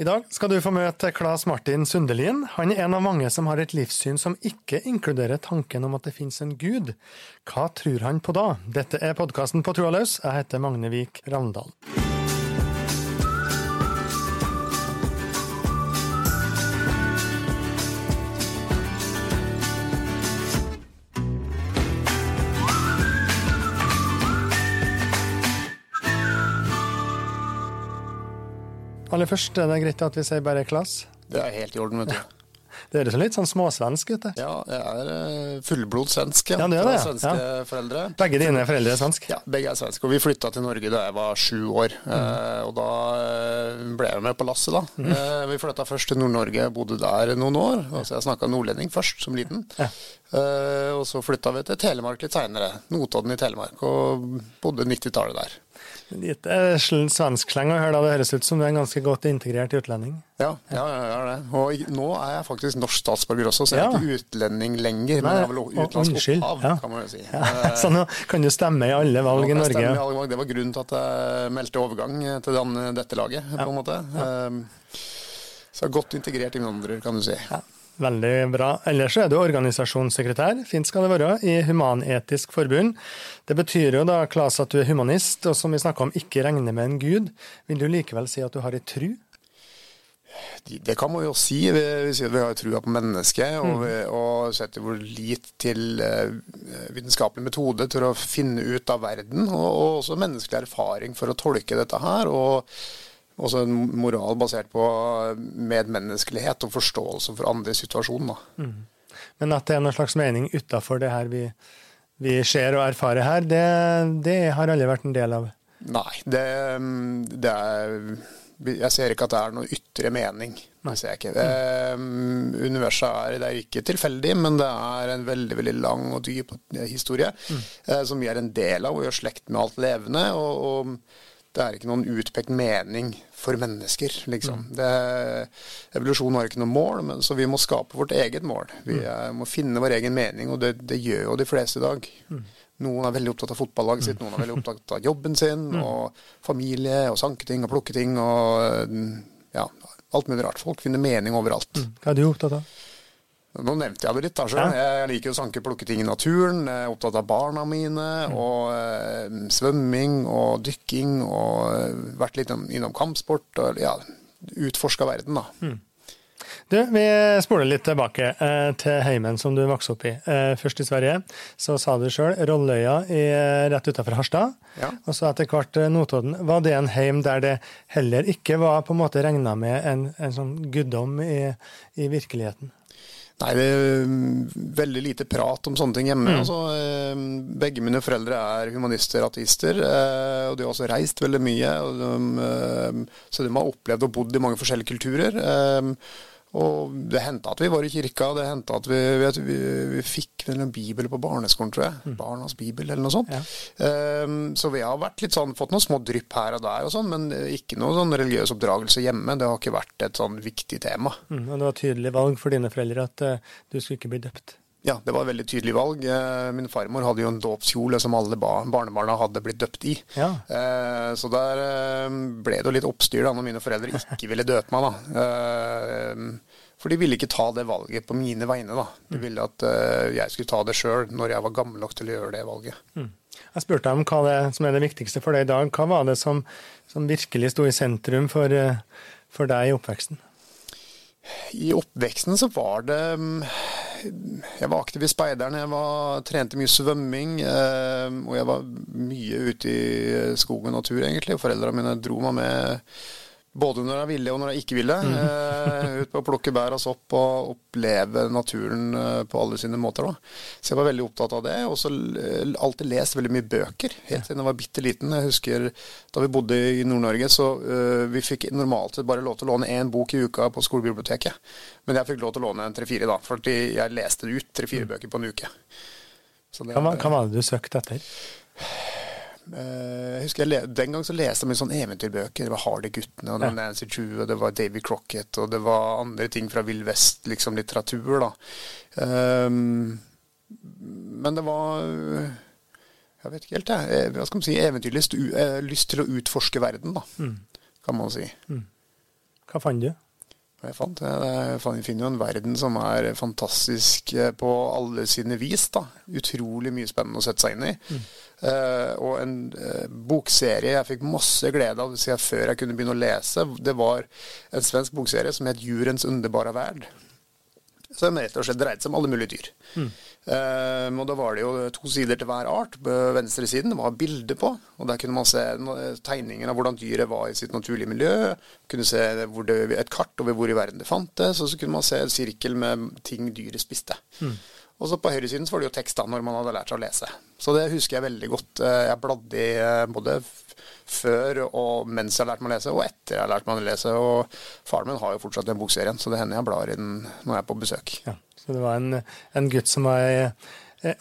I dag skal du få møte Claes Martin Sundelin. Han er en av mange som har et livssyn som ikke inkluderer tanken om at det finnes en gud. Hva tror han på da? Dette er podkasten På trua løs. Jeg heter Magne Vik Ravndal. Aller først er greit at vi sier bare Klas? Det er helt i orden, vet du. Det høres litt sånn småsvensk ut. du. Ja, jeg er fullblodssvensk. Ja. Ja, det er det, ja. Svenske foreldre. Begge dine foreldre er svenske? Ja, begge er svenske. Og vi flytta til Norge da jeg var sju år. Mm. Eh, og da eh, ble jeg med på lasset, da. Mm. Eh, vi flytta først til Nord-Norge, bodde der noen år. Altså jeg snakka nordlending først, som liten. Ja. Eh, og så flytta vi til Telemark litt seinere. Notodden i Telemark. Og bodde 90-tallet der. Litt svensk slenger her å høre da. Det høres ut som du er en ganske godt integrert utlending. Ja, ja, ja, ja det. Og nå er jeg faktisk norsk statsborger også, så jeg er ikke utlending lenger. Men jeg har vel utenlandsk opphav, kan man jo si. Så nå kan du stemme i alle valg i Norge. i valg. Det var grunnen til at jeg meldte overgang til den, dette laget, på en måte. Um, Så jeg er godt integrert innvandrer, kan du si. Ja, veldig bra. Ellers er du organisasjonssekretær, fint skal det være, i Human-Etisk Forbund. Det betyr jo da, Klas, at du er humanist, og som vi snakka om, ikke regner med en gud. Vil du likevel si at du har ei tru? Det kan man jo si. Vi, vi sier at vi har trua på mennesket, og, vi, og setter vår lit til eh, vitenskapelig metode til å finne ut av verden, og, og også menneskelig erfaring for å tolke dette her. og også en moral basert på medmenneskelighet og forståelse for andre situasjoner. Da. Men at det er noen slags mening utafor det her vi, vi ser og erfarer her, det, det har aldri vært en del av. Nei, det, det er Jeg ser ikke at det er noen ytre mening. Det ser jeg ikke. Eh, universet er, det er ikke tilfeldig, men det er en veldig veldig lang og dyp historie eh, som vi er en del av og gjør slekt med alt levende. og, og det er ikke noen utpekt mening for mennesker, liksom. Det, evolusjon har ikke noe mål, men, så vi må skape vårt eget mål. Vi er, må finne vår egen mening, og det, det gjør jo de fleste i dag. Noen er veldig opptatt av fotballaget sitt, noen er veldig opptatt av jobben sin, og familie, og sanke ting og plukke ting, og ja, alt mulig rart. Folk finner mening overalt. Hva er du opptatt av? Nå nevnte jeg det litt. da. Jeg liker å sanke plukke ting i naturen. Jeg er opptatt av barna mine, og eh, svømming og dykking. Og eh, vært litt innom, kampsport. og ja, Utforska verden, da. Du, vi spoler litt tilbake eh, til heimen som du vokste opp i. Eh, først i Sverige, så sa du sjøl Rolløya i, rett utafor Harstad. Ja. Og så etter hvert eh, Notodden. Var det en heim der det heller ikke var på en måte regna med en, en sånn guddom i, i virkeligheten? Nei, det er mm, veldig lite prat om sånne ting hjemme. Altså, eh, begge mine foreldre er humanister, ateister, eh, og de har også reist veldig mye. De, eh, så de har opplevd og bodd i mange forskjellige kulturer. Eh, Og det hendte at vi var i kirka, det hendte at vi, vi, vi, vi fikk en bibel på barneskolen, tror jeg. Barnas bibel, eller noe sånt. Ja. Um, Så vi har vært litt sånn, fått noen små drypp her og der, og sånn, men ikke noe sånn religiøs oppdragelse hjemme. Det har ikke vært et sånn viktig tema. Mm, og det var tydelig valg for dine foreldre at uh, du skulle ikke bli døpt. Ja, det var et veldig tydelig valg. Eh, Min farmor hadde jo en dåpskjole som alle barnebarna hadde blitt døpt i. Ja. Eh, Så der eh, ble det jo litt oppstyr da når mine foreldre ikke ville døpe meg. da. For de ville ikke ta det valget på mine vegne. da. De ville at jeg skulle ta det sjøl når jeg var gammel nok til å gjøre det valget. Jeg spurte deg om hva det som er det viktigste for deg i dag. Hva var det som, som virkelig sto i sentrum for, for deg i oppveksten? I oppveksten så var det mm, Jeg var aktiv i speideren, jeg var, trente mye svømming. Eh, og jeg var mye ute i skog og natur, egentlig. Foreldrene mine dro meg med både når jeg ville og når jeg ikke ville. Uh, ut på å plukke bær og sopp og oppleve naturen eh, på alle sine måter. Da. Så jeg var veldig opptatt av det. Og så eh, alltid lest veldig mye bøker, helt siden jeg var bitte liten. Jeg husker da vi bodde i Nord-Norge, så uh, vi fikk normalt sett bare lov til å låne én bok i uka på skolebiblioteket. Men jeg fikk lov til å låne tre-fire, da, for jeg leste ut tre-fire bøker på en uke. Så det, Hva, hva var det du søkte etter? Eh, jeg husker jeg Den gang så leste jeg mye sånn eventyrbøker. Det var Hardy-guttene, og det var Nancy Drew, og det var Davy Crocket, og det var andre ting fra Vill Vest, liksom litteratur, da. Ehm, men det var Jeg vet ikke helt, jeg. Eh, Hva skal man si? Eventyrlyst. eh, Lyst til å utforske verden, da. Kan man si. Hva fant du? Jeg fant Jeg finner jo en verden som er fantastisk på alle sine vis. da. Utrolig mye spennende å sette seg inn i. Mm. Uh, og en uh, bokserie jeg fikk masse glede av siden før jeg kunne begynne å lese, det var en svensk bokserie som het 'Jurens underbare verd'. Som rett og slett dreide seg om alle mulige dyr. Mm. Um, og Da var det jo to sider til hver art. På venstre siden det var bilder på. og Der kunne man se tegningen av hvordan dyret var i sitt naturlige miljø. Kunne se det, et kart over hvor i verden det fantes. Og så kunne man se en sirkel med ting dyret spiste. Mm. Og så på høyresiden så var det jo tekst da, når man hadde lært seg å lese. Så det husker jeg veldig godt. Eh, jeg bladde i eh, både før og mens jeg lærte meg å lese, og etter jeg lærte meg å lese. Og faren min har jo fortsatt den bokserien, så det hender jeg blar i den når jeg er på besøk. Ja, så det var en, en gutt som var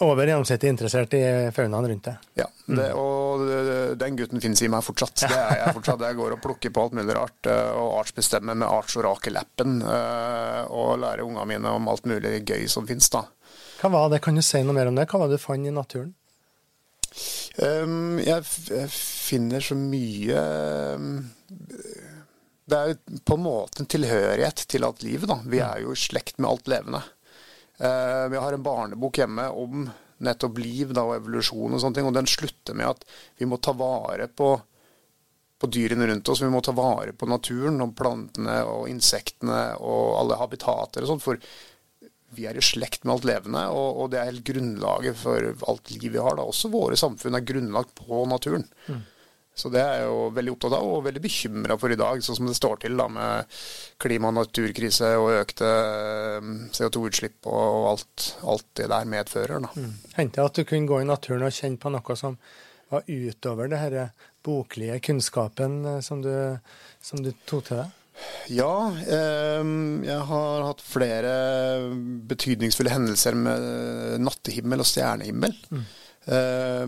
over gjennomsnittet interessert i faunaen rundt deg? Ja, det, og den gutten finnes i meg fortsatt. Det er jeg fortsatt. Jeg går og plukker på alt mulig rart, eh, og artsbestemmer med Artsorakel-appen. Eh, og lærer ungene mine om alt mulig gøy som finnes, da. Hva var det? Kan du si noe mer om det? Hva var det du fant i naturen? Um, jeg, jeg, finner så mye um, Det er på en måte en tilhørighet til alt livet, da. Vi er jo i slekt med alt levende. Uh, vi har en barnebok hjemme om nettopp liv da, og evolusjon og sånne ting, og den slutter med at vi må ta vare på på dyrene rundt oss. Vi må ta vare på naturen og plantene og insektene og alle habitater og sånn. For vi er i slekt med alt levende, og, og, det er helt grunnlaget for alt liv vi har. Da. Også våre samfunn er grunnlagt på naturen. Mm. Så det er jeg jo veldig opptatt av, og veldig bekymra for i dag, sånn som det står til da, med klima- og naturkrise og økte eh, CO2-utslipp og alt, alt, det der medfører. Da. Mm. Hendte at du kunne gå i naturen og kjenne på noe som var utover det denne boklige kunnskapen eh, som du, som du tok til deg? Ja, eh, jeg har hatt flere betydningsfulle hendelser med nattehimmel og stjernehimmel. Mm. Eh,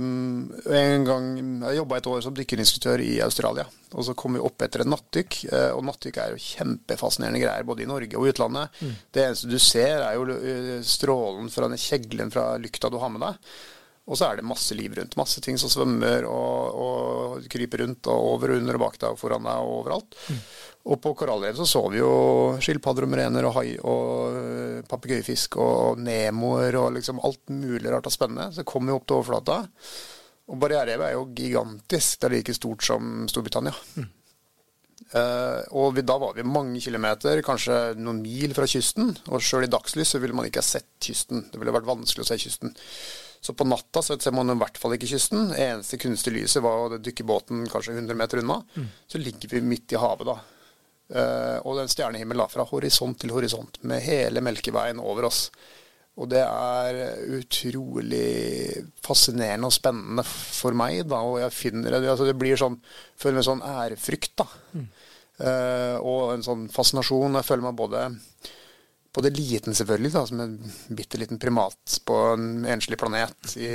en gang, Jeg jobba et år som dykkerinstruktør i Australia. og Så kom vi opp etter en nattdykk. Eh, og Nattdykk er jo kjempefascinerende greier både i Norge og utlandet. Mm. Det eneste du ser, er jo eh, strålen fra den kjeglen fra lykta du har med deg. Og så er det masse liv rundt. Masse ting som svømmer og, og kryper rundt og over under og bak deg og foran deg og overalt. Mm. Og på korallrev så så vi jo skilpadder og murener og hai og eh, papegøyefisk og nemoer og liksom alt mulig rart og spennende. Så kom vi opp til overflata. Og barriererevet er jo gigantisk. Det er like stort som Storbritannia. Mm. Uh, og vi, da var vi mange kilometer, kanskje noen mil fra kysten. Og sjøl i dagslys så ville man ikke ha sett kysten. Det ville vært vanskelig å se kysten. Så på natta så ser man i hvert fall ikke kysten. Eneste kunstige lyset var å dykke båten kanskje 100 meter unna. Mm. Så ligger vi midt i havet da. Uh, og den stjernehimmel da, fra horisont til horisont, med hele Melkeveien over oss. Og det er utrolig fascinerende og spennende for meg, da. Og jeg finner det altså Det blir sånn Føler meg sånn ærefrykt, da. Mm. Uh, og en sånn fascinasjon. Jeg føler meg både både liten, selvfølgelig, da, som en bitte liten primat på en enslig planet i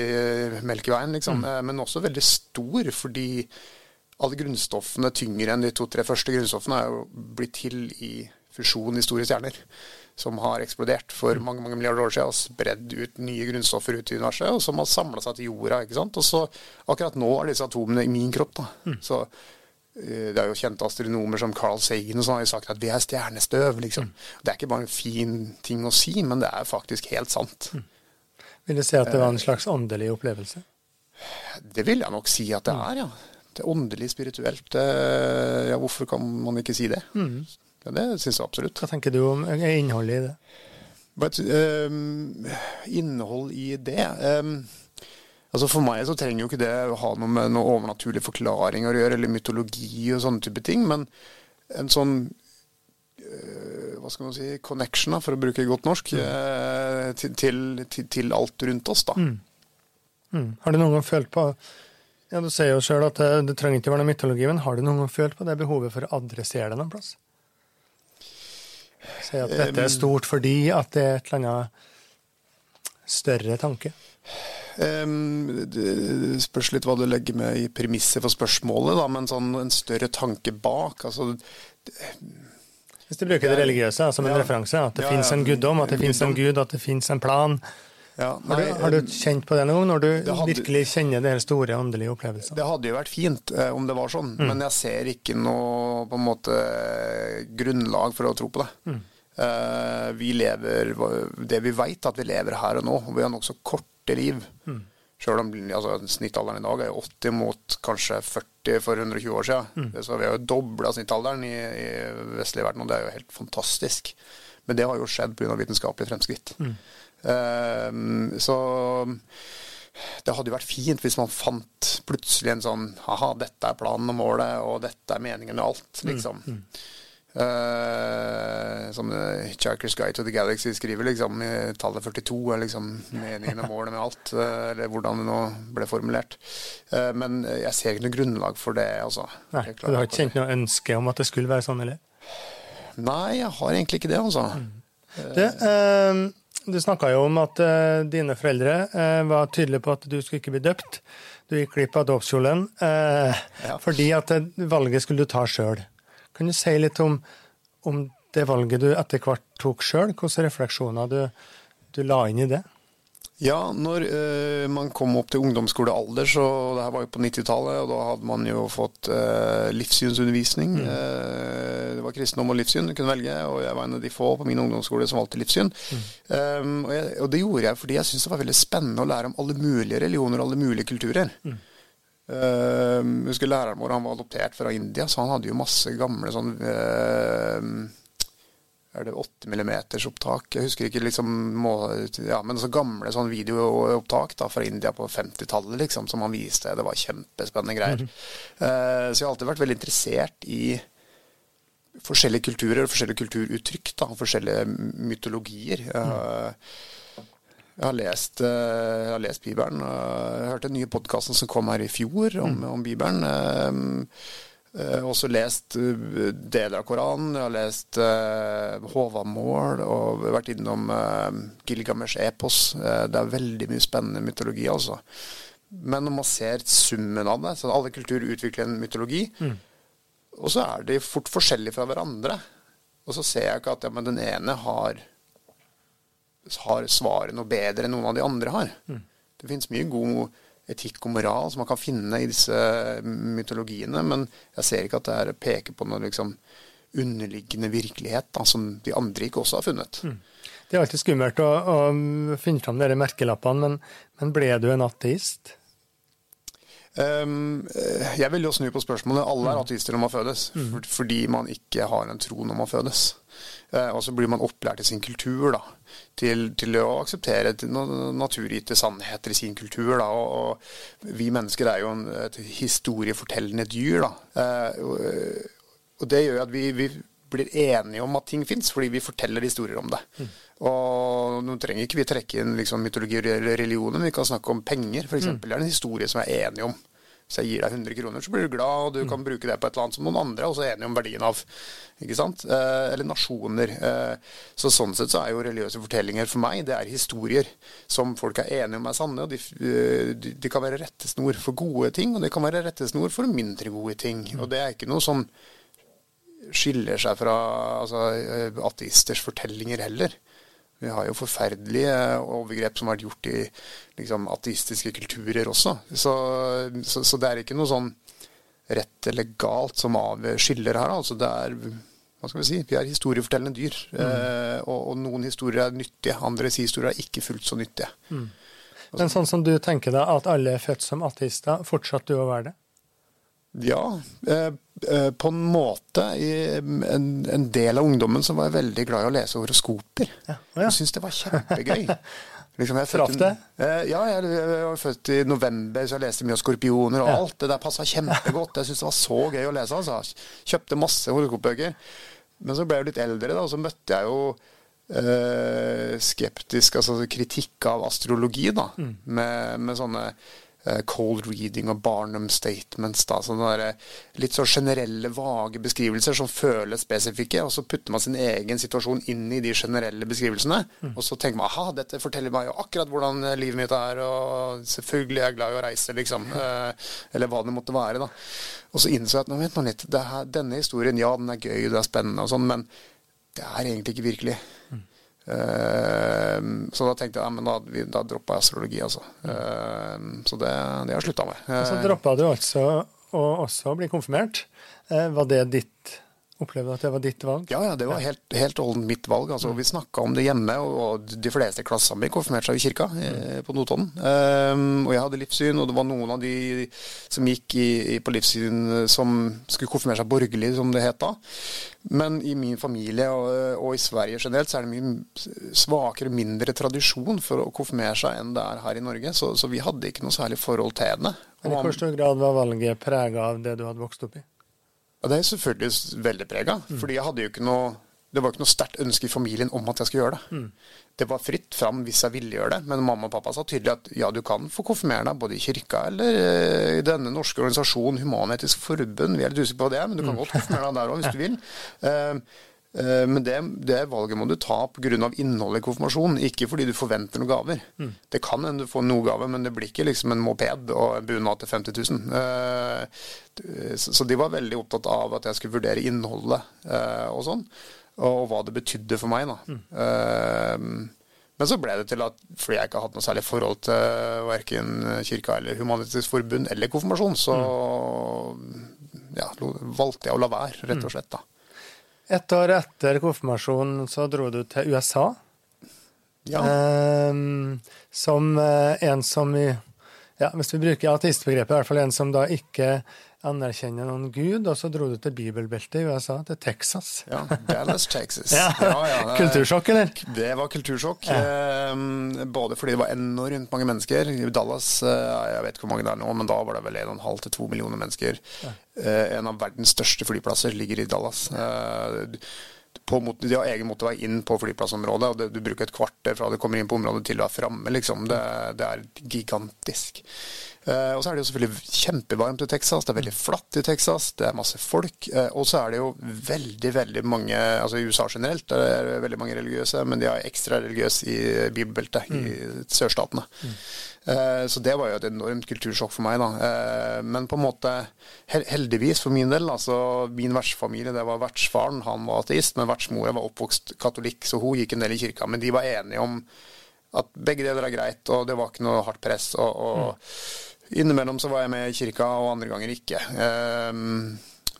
Melkeveien, liksom. Mm. Uh, men også veldig stor, fordi alle grunnstoffene tyngre enn de to-tre første grunnstoffene er jo blitt til i fusjon i store stjerner. Som har eksplodert for mm. mange mange milliarder år siden og spredd ut nye grunnstoffer ut i universet. Og som har samla seg til jorda. ikke sant? Og så akkurat nå er disse atomene i min kropp. da. Mm. Så eh, det er jo kjente astronomer som Carl Sagen og sånn har jo sagt at vi er stjernestøv. liksom. Mm. Det er ikke bare en fin ting å si, men det er faktisk helt sant. Mm. Vil du si at det var en slags åndelig opplevelse? Det vil jeg nok si at det mm. er, ja det åndelig, spirituelt. Eh, ja, hvorfor kan man ikke si det? Mm. Ja, det syns jeg absolutt. Hva tenker du om innholdet i det? But, um, innhold i det um, altså For meg så trenger jo ikke det å ha noe med noen overnaturlige forklaringer å gjøre, eller mytologi og sånne type ting, men en sånn uh, hva skal man si, connection, da, for å bruke godt norsk, mm. uh, til, til, til, alt rundt oss. da. Mm. Mm. Har du noen gang følt på ja, Du sier jo sjøl at det, det, trenger ikke være noe mytologi, men har du noen gang følt på det behovet for å adressere det noen plass? Si at dette er stort fordi at det er et eller annet større tanke? Um, det spørs litt hva du legger med i premisset for spørsmålet, da, men sånn en større tanke bak. altså Hvis du bruker det religiøse som en ja, referanse, at det ja, fins en guddom, at det fins en gud, at det fins en plan, Ja, Har du, har du kjent på det gang, når du hadde- virkelig kjenner de store åndelige opplevelsene? Det hadde jo vært fint eh, om det var sånn, men jeg ser ikke noe på en måte grunnlag for å tro på det. Eh, vi lever det vi veit at vi lever her og nå, og vi har nokså korte liv. Sjøl om altså, snittalderen i dag er jo 80 mot kanskje 40 for 120 år siden. Så vi har jo dobla snittalderen i, i vestlig verden, og det er jo helt fantastisk. Men det har jo skjedd pga. vitenskapelige fremskritt. Eh, så det hadde jo vært fint hvis man fant plutselig en sånn Haha, dette er planen og målet, og dette er meningen med alt, liksom. Eh, som uh, Hitchhiker's Guide to the Galaxy skriver, liksom. i Tallet 42 er liksom meningen og målet med alt. eh, eller hvordan det nå ble formulert. Uh, men jeg ser ikke noe grunnlag for det, altså. Nei, du har ikke kjent noe ønske om at det skulle være sånn, eller? Nei, jeg har egentlig ikke det, altså. Du, eh, du snakka jo om at uh, dine foreldre uh, var tydelige på at du skulle ikke bli døpt. Du gikk glipp av dåpskjolen uh, Ja. fordi at valget skulle du ta sjøl. Kan du si litt om, om det valget du etter hvert tok sjøl? Hvilke refleksjoner du, du la inn i det? Ja, når uh, man kom opp til ungdomsskolealder, så det her var jo på 90-tallet, og da hadde man jo fått uh, livssynsundervisning. Eh, det var kristendom og livssyn du kunne velge, og jeg var en av de få på min ungdomsskole som valgte livssyn. Um, og, jeg, og det gjorde jeg fordi jeg syntes det var veldig spennende å lære om alle mulige religioner og alle mulige kulturer. Eh, jeg husker læreren vår han var adoptert fra India, så han hadde jo masse gamle sånn eh, er det 8 millimeters opptak? Jeg husker ikke liksom må, ja, Men så gamle sånn videoopptak da, fra India på 50-tallet liksom, som han viste. Det var kjempespennende greier. Eh, så jeg har alltid vært veldig interessert i forskjellige kulturer og forskjellige kulturuttrykk. Da, forskjellige mytologier. Eh, jeg har lest, eh, jeg har lest Bibelen. Jeg hørte den nye podkasten som kom her i fjor om, om Bibelen. Eh, har også lest eh, deler av Koranen. Jeg har lest uh, Håvamål og vært innom Gilgamesh epos. Eh, det er veldig mye spennende mytologi, altså. Men når man ser summen av det, så alle kulturer utvikler en mytologi, og så er de fort forskjellige fra hverandre. Og så ser jeg ikke at ja, den ene har, har svaret noe bedre enn noen av de andre har. Det finnes mye god etikk og moral som man kan finne i disse mytologiene, men jeg ser ikke at det er peker på noe liksom underliggende virkelighet da, som de andre ikke også har funnet. Det er alltid skummelt å, å finne fram de merkelappene, men, men ble du en ateist? Um, eh, jeg vil jo snu på spørsmålet. Alle er ateister når man fødes, for, fordi man ikke har en tro når man fødes. Eh, og så blir man opplært i sin kultur da, til, til å akseptere naturgitte sannheter i sin kultur. Da, og, og vi mennesker er jo en, et historiefortellende dyr. Da. Eh, og, og det gjør at vi, vi blir enige om at ting fins, fordi vi forteller historier om det. Og nå trenger ikke vi trekke inn liksom, mytologi eller religioner, men vi kan snakke om penger, f.eks. Det er en historie som vi er enige om. Hvis jeg gir deg 100 kroner, så blir du glad, og du kan bruke det på et eller annet som noen andre er også enige om verdien av. Ikke sant? Eh, eller nasjoner. Eh, så sånn sett så er jo religiøse fortellinger for meg, det er historier som folk er enige om er sanne. og De, eh, de, kan være rettesnor for gode ting, og de kan være rettesnor for mindre gode ting. Og det er ikke noe som skiller seg fra altså, ateisters fortellinger heller. Vi har jo forferdelige overgrep som har vært gjort i liksom, ateistiske kulturer også. Så, så, så, det er ikke noe sånn rett eller galt som avskiller her. Altså det er hva skal vi si, vi er historiefortellende dyr. Mm. Eh, og, og, noen historier er nyttige, andres historier er ikke fullt så nyttige. Mm. Men sånn som du tenker deg at alle er født som ateister, fortsatt du å være det? Ja, eh, eh, på en måte. En, en, del av ungdommen som var veldig glad i å lese horoskoper. Ja. Oh, ja. Jeg syntes det var kjempegøy. liksom, Traff det? Eh, ja, jeg, jeg, var født i november, så jeg leste mye av skorpioner og ja. alt. Det der passa kjempegodt. Jeg syntes det var så gøy å lese. Altså. Kjøpte masse horoskopbøker. Men så ble jeg litt eldre, da, og så møtte jeg jo eh, skeptisk, altså kritikk av astrologi, da. Mm. Med, med sånne cold reading og Barnum statements. Da, sånne der, litt så generelle, vage beskrivelser som føles spesifikke. Og så putter man sin egen situasjon inn i de generelle beskrivelsene. Mm. Og så tenker man aha, dette forteller meg jo akkurat hvordan livet mitt er, og selvfølgelig er jeg glad i å reise, liksom. Eh, eller hva det måtte være, da. Og så innså jeg at nå vent nå litt, her, denne historien, ja, den er gøy, det er spennende og sånn, men det er egentlig ikke virkelig. Mm. Uh, så da tenkte jeg men da, da droppa jeg astrologi, altså. Uh, så det, det har jeg slutta med. Så droppa du altså å også bli konfirmert. var det ditt Opplevde at det var ditt valg? Ja, ja det var helt, helt mitt valg. Altså, vi snakka om det hjemme, og de fleste i klassen min konfirmerte seg i kirka eh, på Notodden. Um, og jeg hadde livssyn, og det var noen av de som gikk i, i, på livssyn som skulle konfirmere seg borgerlig, som det het da. Men i min familie og, og, i Sverige generelt så er det mye svakere, mindre tradisjon for å konfirmere seg enn det er her i Norge. Så, så vi hadde ikke noe særlig forhold til det. Men I hvor stor grad var valget prega av det du hadde vokst opp i? Ja, Det er selvfølgelig veldig prega. Mm. fordi jeg hadde jo ikke noe det var ikke noe sterkt ønske i familien om at jeg skulle gjøre det. Mm. Det var fritt fram hvis jeg ville gjøre det, men mamma og pappa sa tydelig at ja, du kan få konfirmere deg både i kirka eller uh, i denne norske organisasjonen Human-Etisk Forbund. Vi er litt usikre på det, men du kan mm. godt konfirmere deg der òg hvis du vil. Uh, Eh, men det, det, valget må du ta pga. innholdet i konfirmasjonen, ikke fordi du forventer noen gaver. Mm. Det kan hende du får noen gaver, men det blir ikke liksom en moped og en bunad til 50 000. Eh, så de var veldig opptatt av at jeg skulle vurdere innholdet eh, og sånn, og hva det betydde for meg. da. Mm. Men så ble det til at fordi jeg ikke har hatt noe særlig forhold til verken kirka eller Human-Etisk Forbund eller konfirmasjon, så mm. ja, valgte jeg å la være, rett og slett. da. Et år etter konfirmasjonen så dro du til USA. Ja. Um, som eh, en som i ja, Hvis vi bruker ateistbegrepet, i hvert fall en som da ikke anerkjenner noen gud, og så dro du til bibelbeltet i USA, til Texas. Ja, Dallas, Texas. ja. Ja, ja, kultursjokk, eller? Det var kultursjokk. Eh, både fordi det var enormt mange mennesker. I Dallas, eh, jeg vet ikke hvor mange det er nå, men da var det vel 1,5 til 2 millioner mennesker. Eh, en av verdens største flyplasser ligger i Dallas. Eh, på, de har egen motorvei inn på flyplassområdet, og det, du bruker et kvarter fra du kommer inn på området til du er framme. Liksom. Det, det, er gigantisk. Eh, og så er det jo selvfølgelig kjempevarmt i Texas, det er veldig flatt i Texas, det er masse folk. Eh, og så er det jo veldig, veldig mange Altså i USA generelt det er veldig mange religiøse, men de er ekstra religiøse i bibelbeltet, mm. i sørstatene. Mm. Eh, så det var jo et enormt kultursjokk for meg, da. Eh, men på en måte heldigvis for min del, altså min vertsfamilie, det var vertsfaren, han var ateist, men vertsmora var oppvokst katolikk, så hun gikk en del i kirka. Men de var enige om at begge deler er greit, og det var ikke noe hardt press. og, og. Innimellom så var jeg med i kirka, og andre ganger ikke. Um,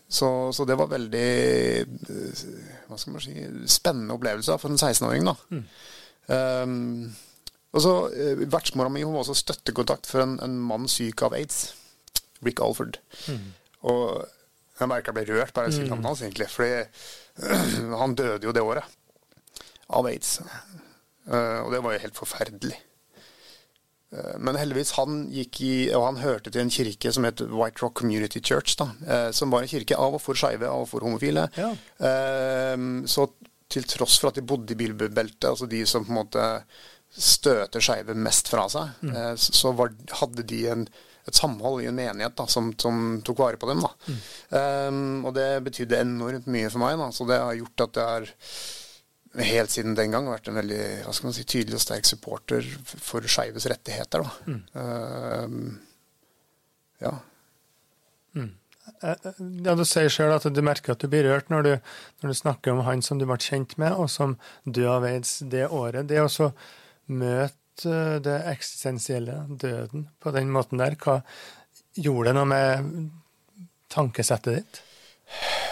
så, så, det var veldig hva skal man si, spennende opplevelse for en 16-åring. da. Mm. Og så uh, Vertsmora mi var også støttekontakt for en, en, mann syk av aids. Rick Alford. Mm. Og jeg merka jeg ble rørt bare jeg mm. navnet hans, egentlig. Fordi han døde jo det året av aids. Uh, og det var jo helt forferdelig. Eh, men heldigvis, han gikk i, og han hørte til en kirke som het White Rock Community Church. da, eh, Som var en kirke av og for skeive, av og for homofile. Ja. Eh, så til tross for at de bodde i bilbeltet, altså de som på en måte støter skeive mest fra seg, mm. så var, hadde de en, et samhold i en menighet da, som, som, tok vare på dem. Mm. Um, og det betydde enormt mye for meg. da, Så det har gjort at jeg har helt siden den gang vært en veldig hva skal man si, tydelig og sterk supporter for skeives rettigheter. Da. Mm. Um, ja. Mm. Eh, eh, ja, Du sier sjøl at du merker at du blir rørt når du, når du, snakker om han som du ble kjent med, og som døde av aids det året. Det å møte det eksistensielle, døden, på den måten der, hva gjorde det noe med tankesettet ditt?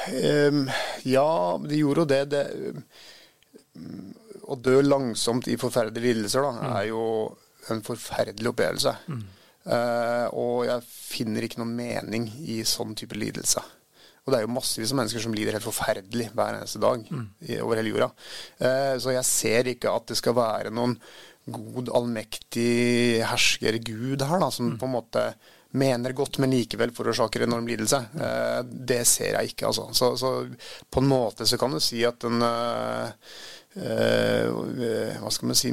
Um, ja, det gjorde jo det. det å dø langsomt i forferdelige lidelser da, mm. er jo en forferdelig opplevelse. Mm. Uh, og jeg finner ikke noen mening i sånn type lidelse. Og det er jo massevis av mennesker som lider helt forferdelig hver eneste dag mm. i, over hele jorda. Uh, så jeg ser ikke at det skal være noen god, allmektig hersker Gud her, da, som mm. på en måte mener godt, men likevel forårsaker enorm lidelse. Uh, det ser jeg ikke, altså. Så, så, på en måte så kan du si at den Eh, hva skal man si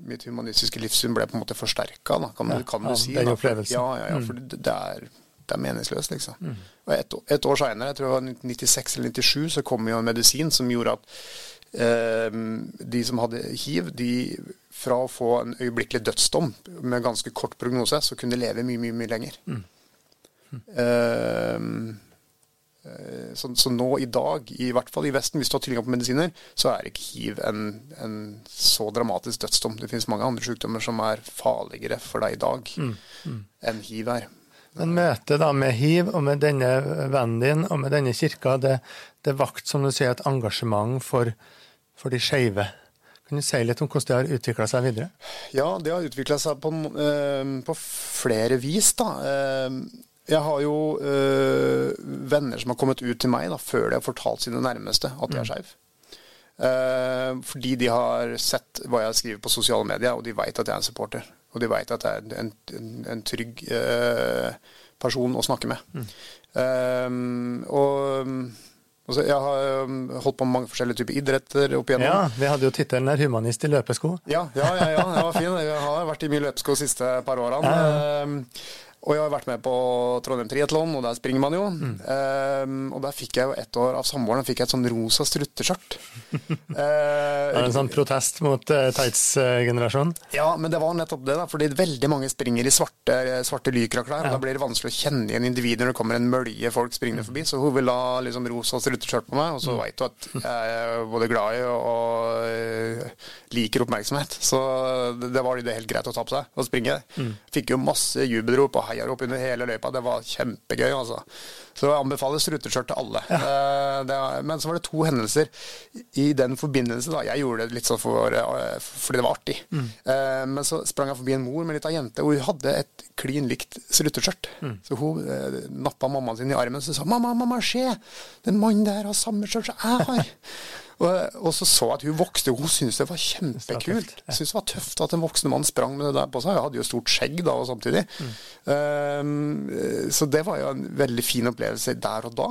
mitt humanistiske livssyn ble på en måte forsterka, kan, ja, kan, du si. Den opplevelsen. Ja, ja, ja, for mm. det, det, er, det, er, meningsløst, liksom. Mm. Og et, et år seinere, jeg tror det var 96 eller 97, så kom jo en medisin som gjorde at eh, de som hadde hiv, de fra å få en øyeblikkelig dødsdom med ganske kort prognose, så kunne de leve mye, mye, mye lenger. Mm. Mm. Eh, Eh, så, så, nå i dag, i hvert fall i Vesten, hvis du har tilgang på medisiner, så er ikke hiv en, en så dramatisk dødsdom. Det finnes mange andre sykdommer som er farligere for deg i dag mm. Mm. enn hiv er. Men møtet da med hiv og med denne vennen din og med denne kirka, det, det vakt som du sier, et engasjement for, for de skeive. Kan du si litt om hvordan det har utvikla seg videre? Ja, det har utvikla seg på, øh, på, flere vis. da. Uh, jeg har jo øh, venner som har kommet ut til meg da, før de har fortalt sine nærmeste at de er mm. Uh, fordi de har sett hva jeg skriver på sosiale medier, og de veit at jeg er en supporter. Og de veit at det er en, en, en trygg eh, person å snakke med. Mm. Uh, og altså, jeg har holdt på med mange forskjellige typer idretter opp igjennom. Ja, Vi hadde jo tittelen der 'Humanist i løpesko'. Ja, ja, ja, ja, det var fin. Jeg har vært i mye løpesko de siste par årene. Ja. Og jeg har vært med på Trondheim Triatlon, og der springer man jo. Mm. Um, og der fikk jeg jo ett år av samboeren fikk jeg et sånn rosa strutteskjørt. uh, er det en sånn protest mot uh, tights-generasjonen? Ja, men det var nettopp det. da, fordi veldig mange springer i svarte, svarte lykraklær. Ja. Og da blir det vanskelig å kjenne igjen individer når det kommer en mølje folk springende forbi. Så hun vil ha liksom rosa strutteskjørt på meg, og så mm. veit hun at jeg er både glad i og, uh, liker oppmerksomhet. Så det, det var det helt greit å ta på seg og springe. Mm. Fikk jo masse jubelrop. og heier opp under hele løypa. Det var kjempegøy, altså. Så jeg anbefaler struteskjørt til alle. Ja. Uh, det, men så var det to hendelser i den forbindelse. da. Jeg gjorde det litt sånn for, uh, fordi det var artig. Mm. Uh, men så sprang jeg forbi en mor med litt lita jente, og hun hadde et klin likt struteskjørt. Mm. Så hun nappa mammaen sin i armen og sa 'Mamma, mamma, se! Den mannen der har samme skjørt som jeg har'. Og, og, så så jeg at hun vokste, og hun syntes det var kjempekult. Hun syntes det var tøft at en voksen mann sprang med det der på seg. Jeg hadde jo stort skjegg da og samtidig. Mm. Um, så det var jo en veldig fin opplevelse der og da.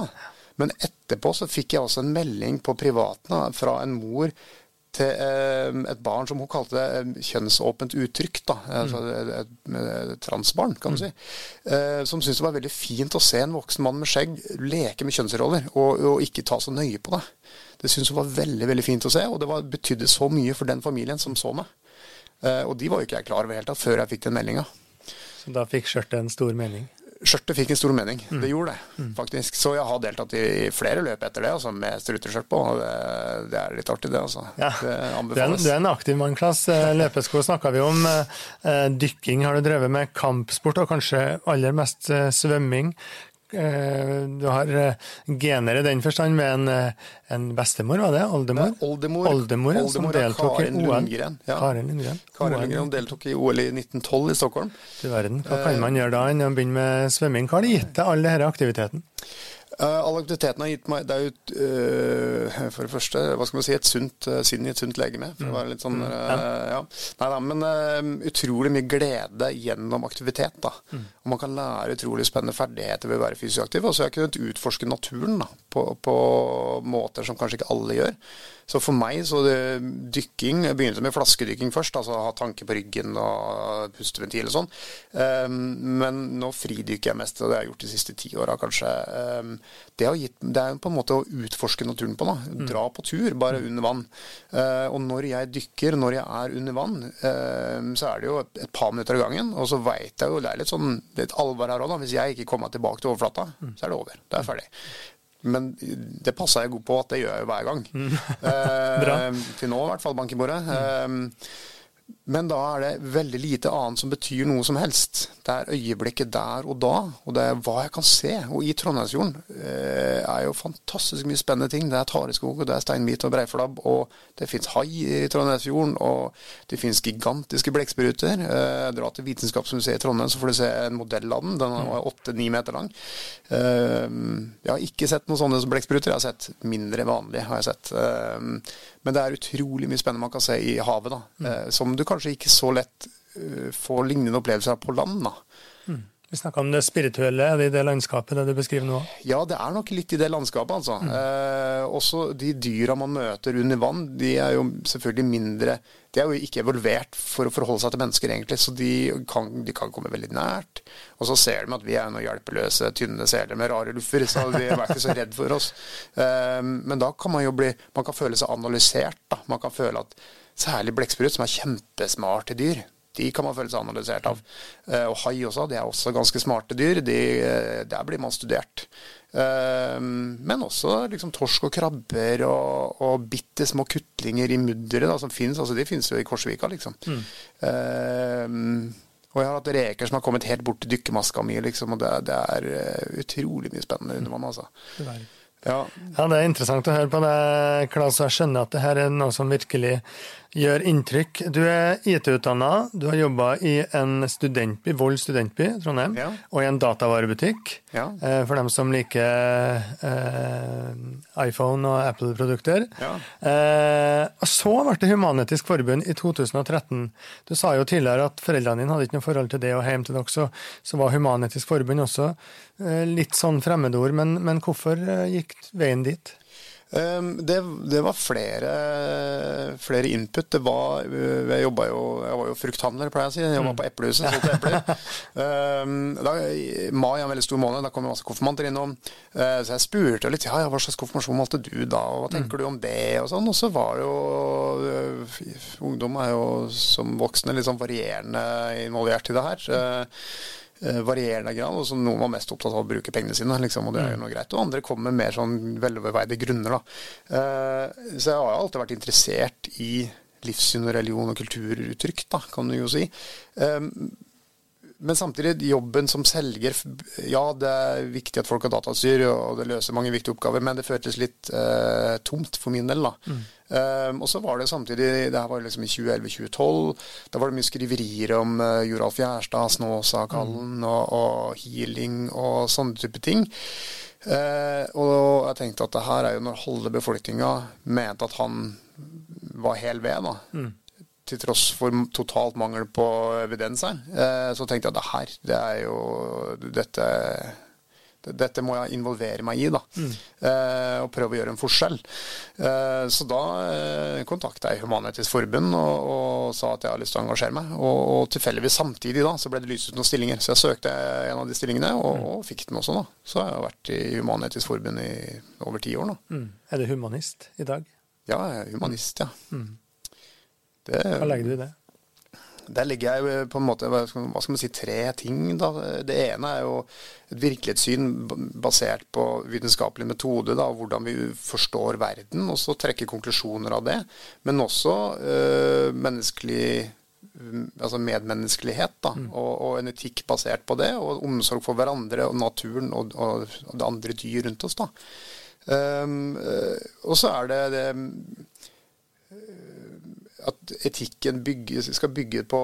Men etterpå så fikk jeg også en melding på privaten fra en mor til eh, et barn som hun kalte det kjønnsåpent uttrykk. da, mm. altså et, et, et, transbarn, kan du mm. si. Eh, som syntes det var veldig fint å se en voksen mann med skjegg leke med kjønnsroller, og, og ikke ta så nøye på det. Det syntes hun var veldig veldig fint å se, og det var, betydde så mye for den familien som så meg. Eh, og de var jo ikke jeg klar over helt da, før jeg fikk den meldinga. Så da fikk skjørtet en stor mening? Skjørtet fikk en stor mening. Mm. Det gjorde det, mm. faktisk. Så jeg har deltatt i flere løp etter det, altså, med struteskjørt på. det, det, er litt artig, det. altså. Ja. Det anbefales. Du er en aktiv mann, Klass. Eh, løpesko snakka vi om. Eh, dykking har du drevet med. Kampsport og kanskje aller mest svømming. Eh, du har eh, gener i den forstand med en, eh, en bestemor, var det? Oldemor? Oldemor, Oldemor, Oldemor som deltok Karin i OL. Lundgren, ja. Karin Lundgren. Karin Lundgren deltok i OL i 1912 i Stockholm. Du verden, hva kan man gjøre da enn å begynne med svømming? Hva har det gitt deg, all denne aktiviteten? Uh, all aktiviteten har gitt meg Det er jo uh, for det første hva skal man si, et sunt uh, sinn i et sunt legeme. For å være litt sånn uh, ja. Nei da, men utrolig mye glede gjennom aktivitet. da. Mm. Og man kan lære utrolig spennende ferdigheter ved å være fysisk aktiv. Og så har jeg kunnet utforske naturen da, på, på måter som kanskje ikke alle gjør. Så for meg så det, dykking Jeg begynte med flaskedykking først, altså ha tanke på ryggen og pusteventil og sånn. Um, men nå fridykker jeg mest, og det har jeg gjort de siste ti åra kanskje. Um, det, gitt, det, er på en måte å utforske naturen på. da, mm. Dra på tur, bare under vann. Uh, og når jeg dykker, når jeg er under vann, uh, så er det jo et, et par minutter av gangen. Og så veit jeg jo, det er litt sånn er alvor her òg. Hvis jeg ikke kommer tilbake til overflata, så er det over. Det er ferdig. Men det passer jeg god på at det gjør jeg jo hver gang. Mm. eh, til nå, i hvert fall, bank i bordet. Mm. Eh, men da er det veldig lite annet som betyr noe som helst. Det er øyeblikket der og da, og det er hva jeg kan se. Og i Trondheimsfjorden eh, er jo fantastisk mye spennende ting. Det er tareskog, og det er steinbit og breiflabb, og det fins hai i Trondheimsfjorden, og det fins gigantiske blekkspruter. Eh, dra til Vitenskapsmuseet i Trondheim, så får du se en modell av den. Den er åtte-ni meter lang. Eh, jeg har ikke sett noen sånne blekkspruter. Jeg har sett mindre vanlige, har jeg sett. Eh, men det er utrolig mye spennende man kan se i havet, da. Mm. Eh, som du kanskje ikke så lett uh, får lignende opplevelser på land. da. Mm. Vi snakka om det spirituelle. Det i det landskapet det du beskriver nå? Ja, det er nok litt i det landskapet, altså. Mm. Eh, også de dyra man møter under vann, de er jo selvfølgelig mindre De er jo ikke evolvert for å forholde seg til mennesker, egentlig, så de kan, de kan komme veldig nært. Og så ser de at vi er noen hjelpeløse, tynne seler med rare luffer, så de er ikke så redd for oss. Eh, men da kan man jo bli Man kan føle seg analysert, da. Man kan føle at særlig blekksprut, som er kjempesmarte dyr de kan man føle seg analysert av. Eh, og hai også, de er også ganske smarte dyr. De, eh, der blir man studert. Eh, men også liksom torsk og krabber og, og bitte små kutlinger i mudderet som fins. Altså, de fins jo i Korsvika, liksom. Mm. Uh, og jeg har hatt reker som har kommet helt bort til dykkermaska mi, liksom, og det, det, er utrolig mye spennende under vann, altså. Ja. ja. det er interessant å høre på det, Klas. Jeg skjønner at det her er noe som virkelig gjør inntrykk. Du er IT-utdanna, du har jobba i en studentby, Vold studentby, Trondheim, ja. og i en datavarebutikk. Ja. Eh, for dem som liker eh, iPhone og Apple-produkter. Ja. Eh, og så ble det Human-Etisk Forbund i 2013. Du sa jo tidligere at foreldrene dine hadde ikke noe forhold til det, og hjem til dere så, så var Human-Etisk Forbund også eh, litt sånn fremmedord. Men, men hvorfor eh, gikk veien dit? Ehm, det, det, var flere, flere, input. Det var, eh, jeg, jo, jeg var jo frukthandler, pleier jeg å si. Jeg jobba på Eplehuset, solgte epler. da, mai er en veldig stor måned, da kom masse konfirmanter innom. Uh, så jeg spurte litt ja, hva slags konfirmasjon valgte du da, og hva tenker mm. du om det? Og sånn. Og så var jo uh, Ungdom er jo som voksne litt sånn varierende involvert i det her. Eh, varierende grad. og så Noen var mest opptatt av å bruke pengene sine, liksom, og det er jo mm. noe greit. Og andre kom med mer sånn veloverveide grunner. da. Uh, så jeg har alltid vært interessert i livssyn og religion og kulturuttrykk, da, kan du jo si. Men samtidig, jobben som selger Ja, det er viktig at folk har datastyr, og det løser mange viktige oppgaver, men det føltes litt eh, tomt for min del. da. Mm. Um, og så var det samtidig Det her var liksom i 2011-2012. Da var det mye skriverier om uh, Joralf Gjerstad, Snåsakallen mm. og, og, healing og sånne type ting. Uh, og jeg tenkte at det her er jo når halve befolkninga mente at han var hel ved. da. Mm til tross for totalt mangel på evidens her, eh, så tenkte jeg at det her, det er jo dette dette må jeg involvere meg i, da. Mm. Eh, og prøve å gjøre en forskjell. Eh, så da eh, kontakta jeg Human-Etisk Forbund og, og, sa at jeg har lyst til å engasjere meg. Og, og tilfeldigvis samtidig da, så ble det lyst ut noen stillinger. Så jeg søkte en av de stillingene, og, mm. og fikk den også, da. Så jeg har vært i Human-Etisk Forbund i over ti år nå. Mm. Er du humanist i dag? Ja, jeg er humanist, ja. Mm. Det, Hva legger du i det? Der legger jeg på en måte hva skal, man si, tre ting. Da. Det ene er jo et virkelighetssyn basert på vitenskapelig metode, da, hvordan vi forstår verden, og så trekke konklusjoner av det. Men også øh, menneskelig altså medmenneskelighet da, mm. og, og, en etikk basert på det, og omsorg for hverandre og naturen og, og, og det andre dyr rundt oss. da. Um, og så er det det at etikken bygges, skal bygge på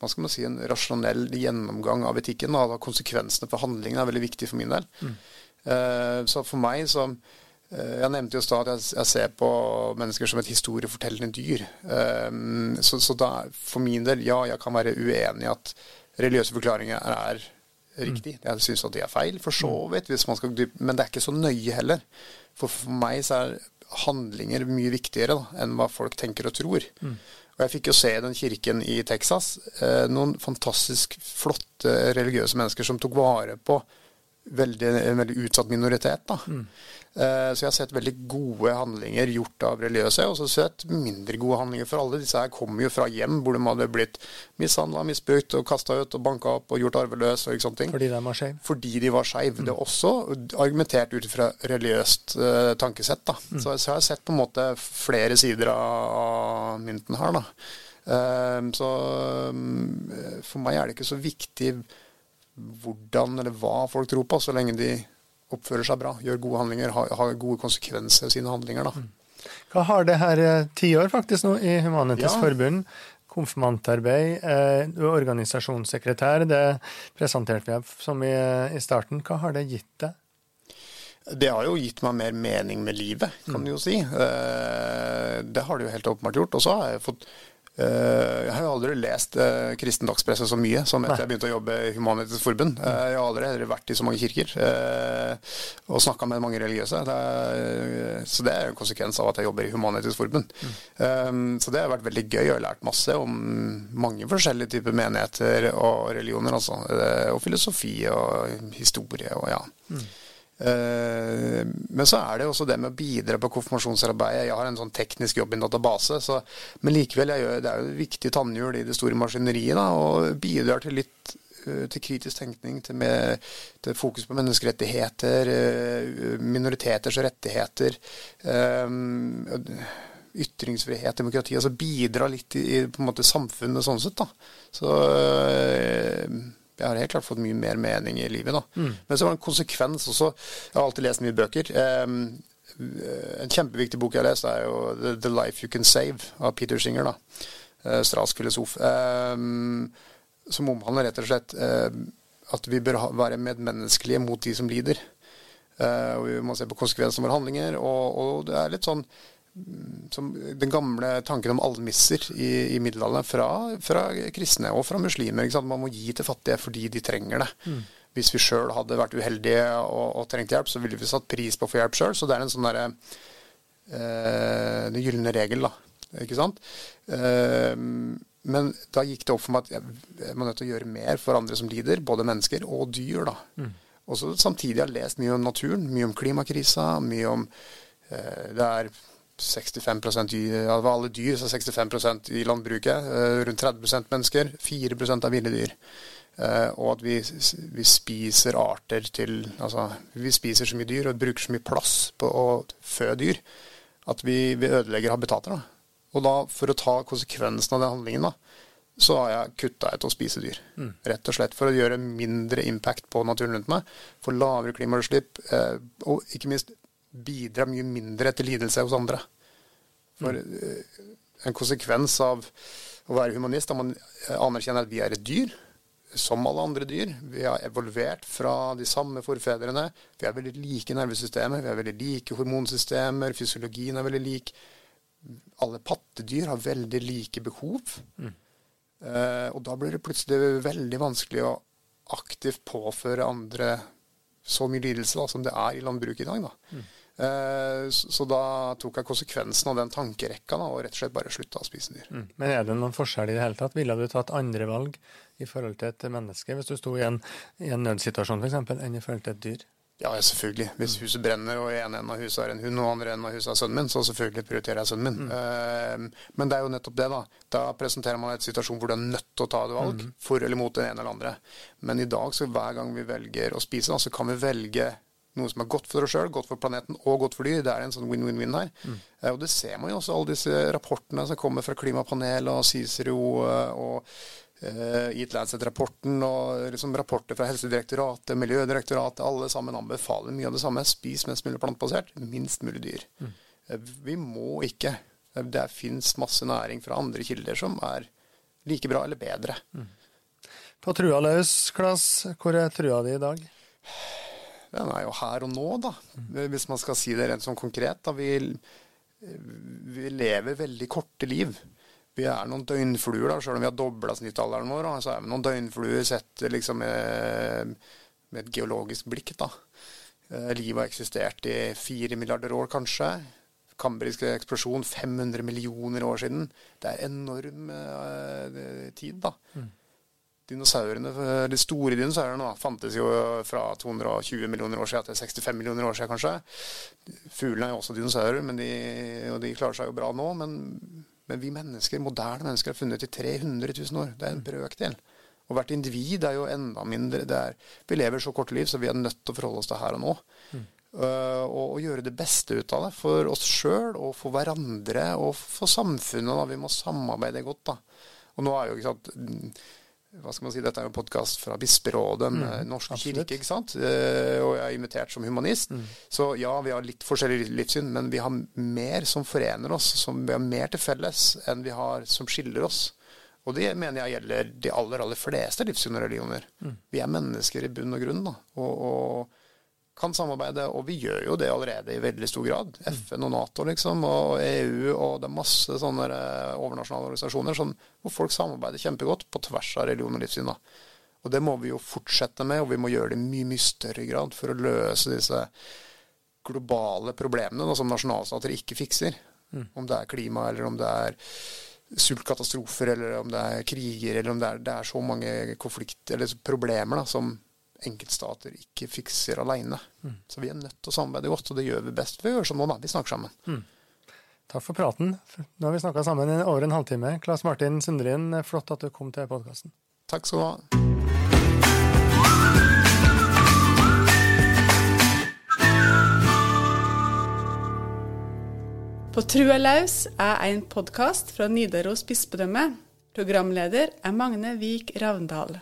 hva skal man si, en rasjonell gjennomgang av etikken. Da, konsekvensene for handlingene er veldig viktig for min del. Mm. Uh, så for meg så uh, Jeg nevnte jo at jeg, jeg, ser på mennesker som et historiefortellende dyr. Uh, så, så da, for min del, ja, jeg kan være uenig i at religiøse forklaringer er, er riktig. Mm. Jeg syns at de er feil, for så mm. vidt, men det er ikke så nøye heller. For for meg så er handlinger mye viktigere da, enn hva folk tenker og tror. Mm. Og Jeg fikk jo se den kirken i Texas. Eh, noen fantastisk flotte religiøse mennesker som tok vare på veldig, en veldig utsatt minoritet. da. Mm. Eh, så jeg har sett veldig gode handlinger gjort av religiøse, og så har jeg sett mindre gode handlinger. For alle disse her kommer jo fra hjem hvor de hadde blitt mishandla, misbrukt og kasta ut og banka opp og gjort arveløs og ikke sånne ting. Fordi de var skeive? Fordi de var skeive. Mm. Det er også argumentert ut fra religiøst uh, tankesett. da. Mm. Så, så, jeg har sett på en måte flere sider av mynten her. da. Uh, så um, for meg er det ikke så viktig hvordan eller hva folk tror på, så lenge de oppfører seg bra, gjør gode handlinger, har, har gode konsekvenser av sine handlinger. Da. Mm. Hva har det her tiår ti år faktisk nå i Humanitisk ja. Forbund? Konfirmantarbeid, eh, du organisasjonssekretær. Det presenterte vi som i, i starten. Hva har det gitt deg? Det har jo gitt meg mer mening med livet, kan mm. du jo si. Eh, det har det jo helt åpenbart gjort. Og så har jeg fått Eh, jeg har jo aldri lest uh, kristen dagspresse så mye som etter Nei. jeg begynte å jobbe i Humanitisk Forbund. Uh, jeg har aldri vært i så mange kirker og snakka med mange religiøse. Det er, så det er en konsekvens av at jeg jobber i Humanitisk Forbund. Mm. Så det har vært veldig gøy. Jeg har lært masse om mange forskjellige typer menigheter og religioner. Altså. og filosofi og historie og ja. Mm. Eh, men så er det også det med å bidra på konfirmasjonsarbeidet. Jeg har en sånn teknisk jobb i en database, så, men likevel gjør, det er jo viktig tannhjul i det store maskineriet. Da, og bidrar til litt eh, til kritisk tenkning, til, med, til, fokus på menneskerettigheter, eh, minoriteters rettigheter. Ytringsfrihet, demokrati. Altså bidra litt i på en måte samfunnet sånn sett. da. Så jeg har helt klart fått mye mer mening i livet. da. Mm. Men så var det en konsekvens også. Jeg har alltid lest mye bøker. Um, en kjempeviktig bok jeg har lest, er jo The, Life You Can Save av Peter Singer. da. Uh, Strask filosof. Um, som omhandler rett og slett uh, at vi bør være medmenneskelige mot de som lider. Uh, og Vi må se på konsekvensene av våre handlinger. Og, og det er litt sånn den gamle tanken om almisser i, i middelalderen fra, fra, kristne og fra muslimer. Man må gi til fattige fordi de trenger det. Mm. Hvis vi sjøl hadde vært uheldige og, og, trengt hjelp, så ville vi satt pris på å få hjelp sjøl. Så det er en sånn derre eh, Den gylne regel, da. Ikke sant? Eh, men da gikk det opp for meg at jeg, jeg må nødt til å gjøre mer for andre som lider, både mennesker og dyr. da. Mm. Og så samtidig har jeg lest mye om naturen, mye om klimakrisa, mye om eh, det er 65 dyr, av alle dyr, så 65% i landbruket. Eh, rundt 30% mennesker. 4% av ville dyr. Eh, og at vi, vi, spiser arter til Altså, vi spiser så mye dyr og bruker så mye plass på å fø dyr at vi, vi ødelegger habitater. Da. Og da, for å ta konsekvensen av den handlingen, da, så har jeg kutta ut å spise dyr. Mm. Rett og slett for å gjøre mindre impact på naturen rundt meg. For lavere klimautslipp, eh, og ikke minst bidrar mye mindre til lidelse hos andre. For mm. en konsekvens av å være humanist, er at man anerkjenner at vi er et dyr, som alle andre dyr. Vi har evolvert fra de samme forfedrene. Vi er veldig like nervesystemer, vi er veldig like hormonsystemer, fysiologien er veldig lik. Alle pattedyr har veldig like behov. Mm. Eh, og da blir det plutselig veldig vanskelig å aktivt påføre andre så mye lidelse da, som det er i landbruket i dag. da. Mm. Eh, så da tok jeg konsekvensen av den tankerekka da, og rett og slett bare slutta å spise dyr. Mm. Men er det noen forskjell i det hele tatt? Ville du tatt andre valg i forhold til et menneske hvis du sto i en, i en nødsituasjon f.eks., enn i forhold til et dyr? Ja, selvfølgelig. Hvis huset brenner og ene enden av huset er en hund og andre enden av huset er sønnen min, så selvfølgelig prioriterer jeg sønnen min. Mm. Uh, men det er jo nettopp det, da. Da presenterer man et situasjon hvor du er nødt til å ta et valg. Mm. For eller mot den ene eller andre. Men i dag, så hver gang vi velger å spise, da, så kan vi velge noe som er godt for oss sjøl, godt for planeten og godt for dyr. Det er en sånn win-win-win her. Mm. Uh, og det ser man jo også, alle disse rapportene som kommer fra Klimapanelet og Cicero og Eh, i Lancet-rapporten og liksom rapporter fra Helsedirektoratet, Miljødirektoratet, alle sammen anbefaler mye av det samme. Spis mest mulig plantebasert, minst mulig dyr. Mm. Eh, vi må ikke. Eh, det fins masse næring fra andre kilder som er like bra eller bedre. Mm. På trua løs, Klas, hvor er trua di i dag? Den er jo her og nå, da. Mm. Hvis man skal si det rent sånn konkret. Da. Vi, vi lever veldig korte liv. Vi er noen døgnfluer, da, selv om vi har dobla snittalderen vår. Da, så er vi noen døgnfluer sett liksom med, med et geologisk blikk. da. Eh, livet har eksistert i fire milliarder år, kanskje. Kambrisk eksplosjon 500 millioner år siden. Det er enorm uh, tid, da. Mm. Dinosaurene, De store dinosaurene da, fantes jo fra 220 millioner år siden til 65 millioner år siden, kanskje. Fuglene er jo også dinosaurer, men de, og de klarer seg jo bra nå. Men men vi mennesker, moderne mennesker har funnet i 300 000 år. Det er en brøkdel. Og hvert individ er jo enda mindre. Er, vi lever så kort liv, så vi er nødt til å forholde oss til her og nå. Mm. Uh, og, og, gjøre det beste ut av det for oss sjøl og for hverandre og for samfunnet. Da. Vi må samarbeide godt. da. Og nå er jo ikke sant, hva skal man si, Dette er jo en podkast fra Bisperådet, mm, Norsk absolutt. kirke, ikke sant? Eh, og jeg er invitert som humanist. Mm. Så ja, vi har litt forskjellig livssyn, men vi har mer som forener oss. Som vi har mer til felles enn vi har som skiller oss. Og det mener jeg gjelder de aller, aller fleste livssyn og religioner. Mm. Vi er mennesker i bunn og grunn. da, og, og kan samarbeide, og vi gjør jo det allerede i veldig stor grad. FN og Nato liksom, og EU, og det er masse sånne eh, overnasjonale organisasjoner som, hvor folk samarbeider kjempegodt på tvers av religion og livssyn. Da. Og det må vi jo fortsette med, og vi må gjøre det i mye, mye større grad for å løse disse globale problemene da, som nasjonalstater ikke fikser. Mm. Om det er klima, eller om det er sultkatastrofer, eller om det er kriger, eller om det er, det er så mange konflikter eller problemer da, som enkeltstater ikke fikser alene. Så vi er nødt til å samarbeide godt, og det gjør vi best ved å gjøre som nå, da. Vi snakker sammen. Takk for praten. Nå har vi snakka sammen i over en halvtime. Klas Martin Sundrin, flott at du kom til podkasten. Takk skal du ha. På Trua laus er en podkast fra Nidaros bispedømme. Programleder er Magne Vik Ravndal.